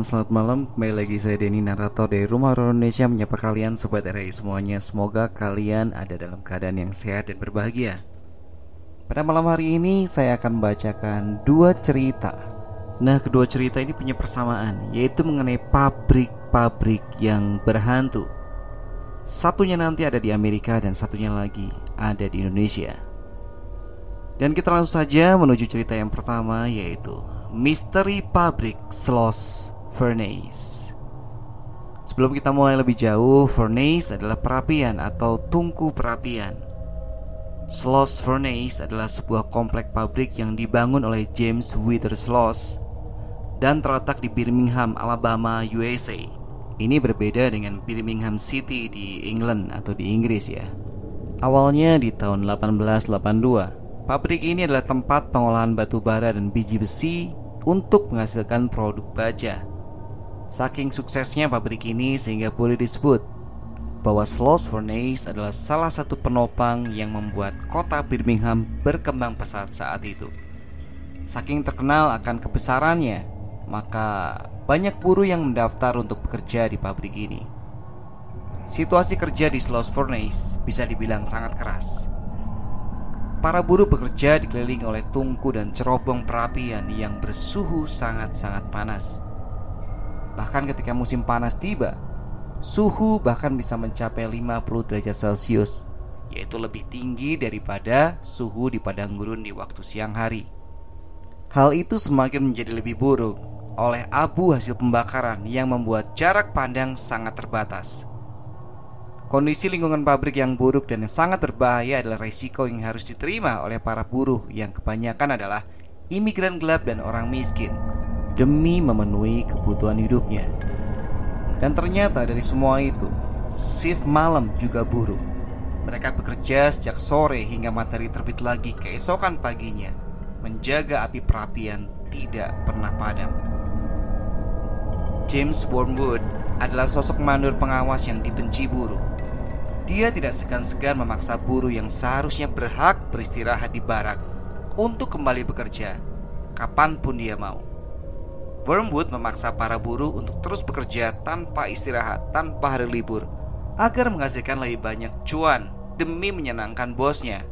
Dan selamat malam. Kembali lagi saya Denny Narator dari Rumah Horor Indonesia Menyapa kalian Sobat RI semuanya. Semoga kalian ada dalam keadaan yang sehat dan berbahagia. Pada malam hari ini saya akan membacakan dua cerita. Nah kedua cerita ini punya persamaan Yaitu mengenai pabrik-pabrik yang berhantu. Satunya nanti ada di Amerika dan satunya lagi ada di Indonesia. Dan kita langsung saja menuju cerita yang pertama yaitu Misteri Pabrik Sloss Furnace Sebelum kita mulai lebih jauh, furnace adalah perapian atau tungku perapian. Sloss Furnace adalah sebuah komplek pabrik yang dibangun oleh James Wither Sloss dan terletak di Birmingham, Alabama, USA. Ini berbeda dengan Birmingham City di England atau di Inggris ya. Awalnya di tahun 1882, pabrik ini adalah tempat pengolahan batu bara dan biji besi untuk menghasilkan produk baja. Saking suksesnya pabrik ini sehingga boleh disebut bahwa Sloss Furnace adalah salah satu penopang yang membuat kota Birmingham berkembang pesat saat itu. Saking terkenal akan kebesarannya, maka banyak buruh yang mendaftar untuk bekerja di pabrik ini. Situasi kerja di Sloss Furnace bisa dibilang sangat keras. Para buruh bekerja dikelilingi oleh tungku dan cerobong perapian yang bersuhu sangat-sangat panas. Bahkan ketika musim panas tiba, suhu bahkan bisa mencapai 50 derajat Celcius, yaitu lebih tinggi daripada suhu di padang gurun di waktu siang hari. Hal itu semakin menjadi lebih buruk oleh abu hasil pembakaran yang membuat jarak pandang sangat terbatas. Kondisi lingkungan pabrik yang buruk dan yang sangat berbahaya adalah resiko yang harus diterima oleh para buruh yang kebanyakan adalah imigran gelap dan orang miskin demi memenuhi kebutuhan hidupnya. Dan ternyata dari semua itu, shift malam juga buruk. Mereka bekerja sejak sore hingga matahari terbit lagi keesokan paginya, menjaga api perapian tidak pernah padam. James Wormwood adalah sosok mandur pengawas yang dibenci buruh dia tidak segan-segan memaksa buruh yang seharusnya berhak beristirahat di barak untuk kembali bekerja kapan pun dia mau. Wormwood memaksa para buruh untuk terus bekerja tanpa istirahat, tanpa hari libur, agar menghasilkan lebih banyak cuan demi menyenangkan bosnya.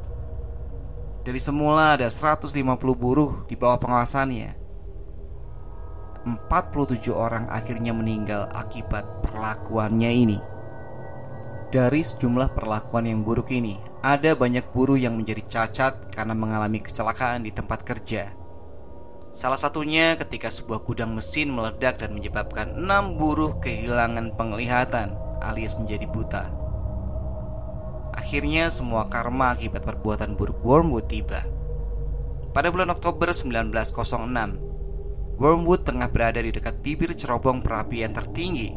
Dari semula ada 150 buruh di bawah pengawasannya. 47 orang akhirnya meninggal akibat perlakuannya ini. Dari sejumlah perlakuan yang buruk ini, ada banyak buruh yang menjadi cacat karena mengalami kecelakaan di tempat kerja. Salah satunya ketika sebuah gudang mesin meledak dan menyebabkan enam buruh kehilangan penglihatan alias menjadi buta. Akhirnya semua karma akibat perbuatan buruk Wormwood tiba. Pada bulan Oktober 1906, Wormwood tengah berada di dekat bibir cerobong perapian tertinggi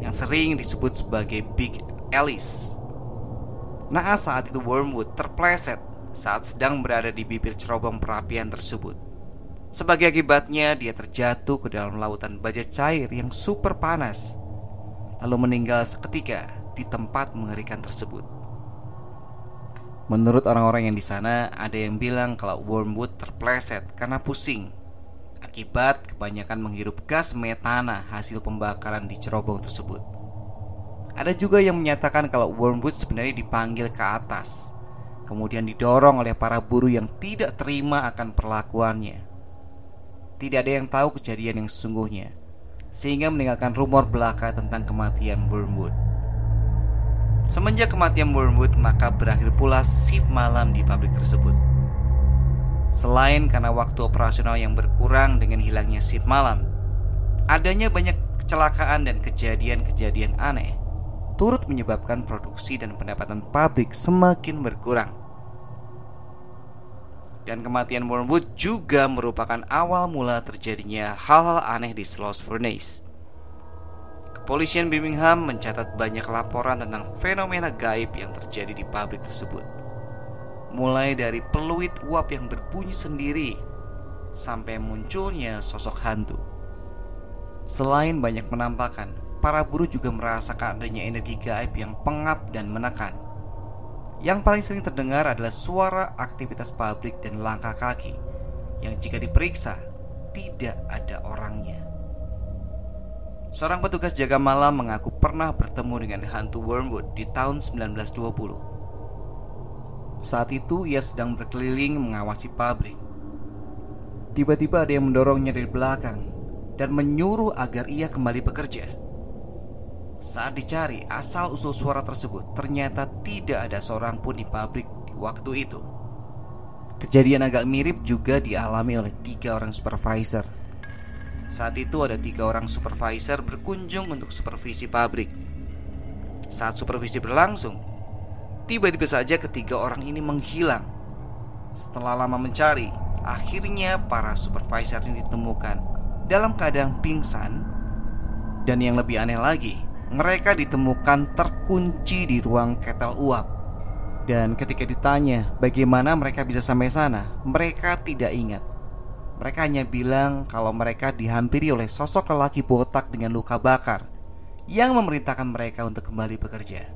yang sering disebut sebagai Big Alice. Naas saat itu Wormwood terpleset saat sedang berada di bibir cerobong perapian tersebut. Sebagai akibatnya, dia terjatuh ke dalam lautan baja cair yang super panas, lalu meninggal seketika di tempat mengerikan tersebut. Menurut orang-orang yang di sana, ada yang bilang kalau Wormwood terpleset karena pusing akibat kebanyakan menghirup gas metana hasil pembakaran di cerobong tersebut. Ada juga yang menyatakan kalau Wormwood sebenarnya dipanggil ke atas, kemudian didorong oleh para buruh yang tidak terima akan perlakuannya. Tidak ada yang tahu kejadian yang sesungguhnya, sehingga meninggalkan rumor belaka tentang kematian Wormwood. Semenjak kematian Wormwood, maka berakhir pula shift malam di pabrik tersebut. Selain karena waktu operasional yang berkurang dengan hilangnya shift malam, adanya banyak kecelakaan dan kejadian-kejadian aneh turut menyebabkan produksi dan pendapatan pabrik semakin berkurang. Dan kematian Wormwood juga merupakan awal mula terjadinya hal-hal aneh di Sloss Furnace. Kepolisian Birmingham mencatat banyak laporan tentang fenomena gaib yang terjadi di pabrik tersebut. Mulai dari peluit uap yang berbunyi sendiri sampai munculnya sosok hantu. Selain banyak penampakan, para buruh juga merasakan adanya energi gaib yang pengap dan menekan. Yang paling sering terdengar adalah suara aktivitas pabrik dan langkah kaki yang jika diperiksa tidak ada orangnya. Seorang petugas jaga malam mengaku pernah bertemu dengan hantu Wormwood di tahun 1920. Saat itu ia sedang berkeliling mengawasi pabrik. Tiba-tiba ada yang mendorongnya dari belakang dan menyuruh agar ia kembali bekerja. Saat dicari asal-usul suara tersebut, ternyata tidak ada seorang pun di pabrik di waktu itu. Kejadian agak mirip juga dialami oleh tiga orang supervisor. Saat itu ada tiga orang supervisor berkunjung untuk supervisi pabrik. Saat supervisi berlangsung, tiba-tiba saja ketiga orang ini menghilang. Setelah lama mencari, akhirnya para supervisor ini ditemukan dalam keadaan pingsan. Dan yang lebih aneh lagi, mereka ditemukan terkunci di ruang ketel uap. Dan ketika ditanya bagaimana mereka bisa sampai sana, mereka tidak ingat. Mereka hanya bilang kalau mereka dihampiri oleh sosok lelaki botak dengan luka bakar yang memerintahkan mereka untuk kembali bekerja.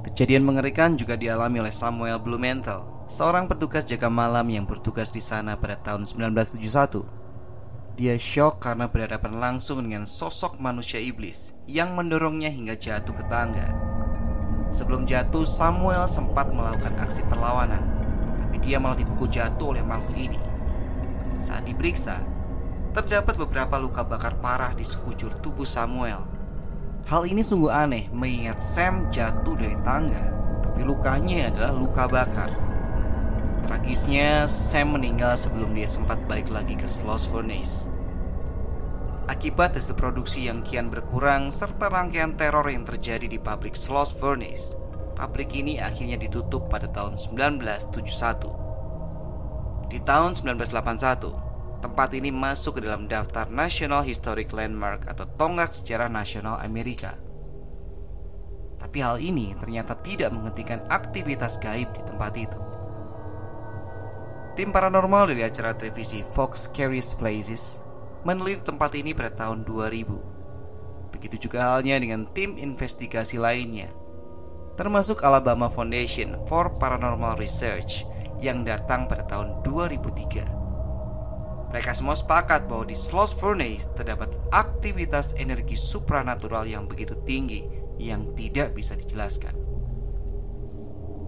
Kejadian mengerikan juga dialami oleh Samuel Blumenthal, seorang petugas jaga malam yang bertugas di sana pada tahun 1971. Dia shock karena berhadapan langsung dengan sosok manusia iblis yang mendorongnya hingga jatuh ke tangga. Sebelum jatuh, Samuel sempat melakukan aksi perlawanan, tapi dia malah dipukul jatuh oleh makhluk ini. Saat diperiksa, terdapat beberapa luka bakar parah di sekujur tubuh Samuel. Hal ini sungguh aneh mengingat Sam jatuh dari tangga, tapi lukanya adalah luka bakar. Tragisnya, Sam meninggal sebelum dia sempat balik lagi ke Sloss Furnace. Akibat hasil produksi yang kian berkurang serta rangkaian teror yang terjadi di pabrik Sloss Furnace, pabrik ini akhirnya ditutup pada tahun 1971. Di tahun 1981, tempat ini masuk ke dalam daftar National Historic Landmark atau tonggak sejarah nasional Amerika. Tapi hal ini ternyata tidak menghentikan aktivitas gaib di tempat itu. Tim paranormal dari acara televisi Fox Curious Places meneliti tempat ini pada tahun 2000. Begitu juga halnya dengan tim investigasi lainnya, termasuk Alabama Foundation for Paranormal Research yang datang pada tahun 2003. Mereka semua sepakat bahwa di Sloss Furnace terdapat aktivitas energi supranatural yang begitu tinggi yang tidak bisa dijelaskan.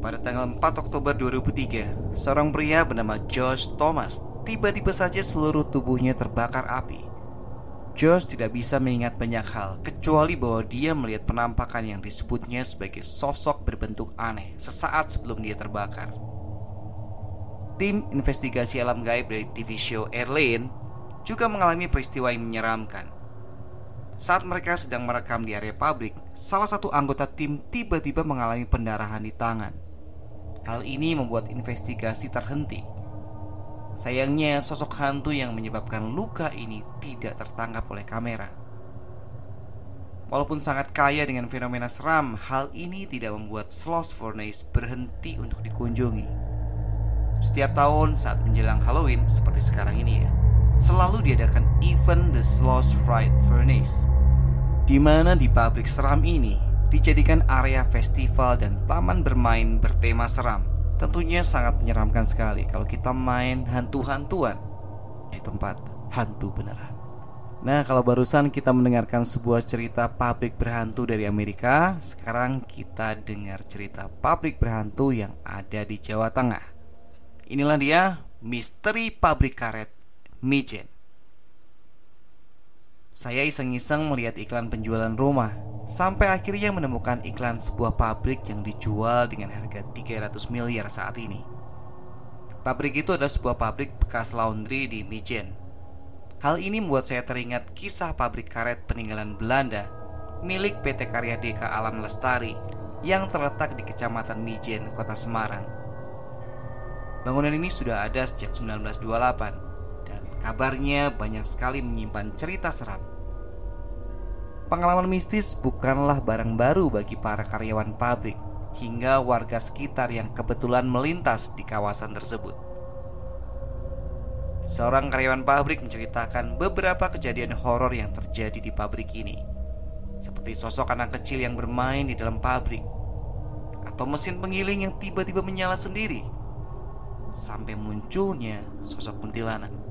Pada tanggal 4 Oktober 2003, seorang pria bernama Josh Thomas Tiba-tiba saja seluruh tubuhnya terbakar api. Josh tidak bisa mengingat banyak hal kecuali bahwa dia melihat penampakan yang disebutnya sebagai sosok berbentuk aneh sesaat sebelum dia terbakar. Tim investigasi alam gaib dari TV show Airlane juga mengalami peristiwa yang menyeramkan. Saat mereka sedang merekam di area pabrik, salah satu anggota tim tiba-tiba mengalami pendarahan di tangan. Hal ini membuat investigasi terhenti. Sayangnya sosok hantu yang menyebabkan luka ini tidak tertangkap oleh kamera. Walaupun sangat kaya dengan fenomena seram Hal ini tidak membuat Sloss Furnace berhenti untuk dikunjungi. Setiap tahun saat menjelang Halloween seperti sekarang ini ya Selalu diadakan event The Sloss Fright Furnace di mana di pabrik seram ini dijadikan area festival dan taman bermain bertema seram Tentunya sangat menyeramkan sekali kalau kita main hantu-hantuan di tempat hantu beneran. Nah, kalau barusan kita mendengarkan sebuah cerita pabrik berhantu dari Amerika, sekarang kita dengar cerita pabrik berhantu yang ada di Jawa Tengah. Inilah dia misteri pabrik karet Mijen. Saya iseng-iseng melihat iklan penjualan rumah Sampai akhirnya menemukan iklan sebuah pabrik yang dijual dengan harga 300 miliar saat ini. Pabrik itu adalah sebuah pabrik bekas laundry di Mijen. Hal ini membuat saya teringat kisah pabrik karet peninggalan Belanda milik PT Karya Deka Alam Lestari yang terletak di Kecamatan Mijen, Kota Semarang. Bangunan ini sudah ada sejak 1928 Kabarnya banyak sekali menyimpan cerita seram. Pengalaman mistis bukanlah barang baru bagi para karyawan pabrik hingga warga sekitar yang kebetulan melintas di kawasan tersebut. Seorang karyawan pabrik menceritakan beberapa kejadian horor yang terjadi di pabrik ini, seperti sosok anak kecil yang bermain di dalam pabrik, atau mesin penggiling yang tiba-tiba menyala sendiri, sampai munculnya sosok kuntilanak.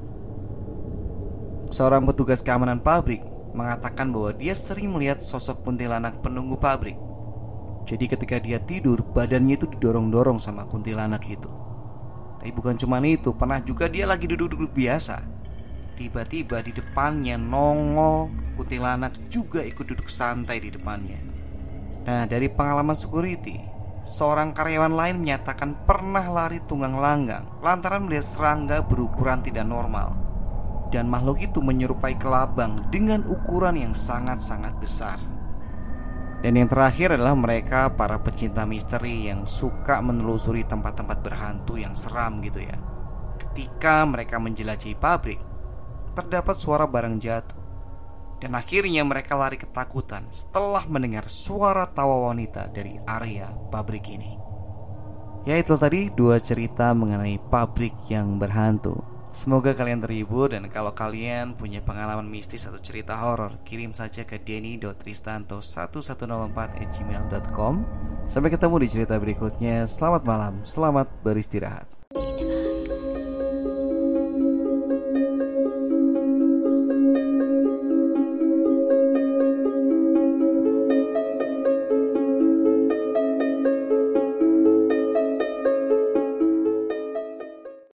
Seorang petugas keamanan pabrik mengatakan bahwa dia sering melihat sosok kuntilanak penunggu pabrik. Jadi ketika dia tidur, badannya itu didorong-dorong sama kuntilanak itu. Tapi bukan cuma itu, pernah juga dia lagi duduk-duduk biasa. Tiba-tiba di depannya nongol kuntilanak juga ikut duduk santai di depannya. Nah, dari pengalaman security, seorang karyawan lain menyatakan pernah lari tunggang langgang lantaran melihat serangga berukuran tidak normal dan makhluk itu menyerupai kelabang dengan ukuran yang sangat-sangat besar. Dan yang terakhir adalah mereka para pecinta misteri yang suka menelusuri tempat-tempat berhantu yang seram gitu ya. Ketika mereka menjelajahi pabrik, terdapat suara barang jatuh. Dan akhirnya mereka lari ketakutan setelah mendengar suara tawa wanita dari area pabrik ini. Ya itu tadi dua cerita mengenai pabrik yang berhantu Semoga kalian terhibur dan kalau kalian punya pengalaman mistis atau cerita horor, kirim saja ke denny.tristanto1104@gmail.com. Sampai ketemu di cerita berikutnya. Selamat malam, selamat beristirahat.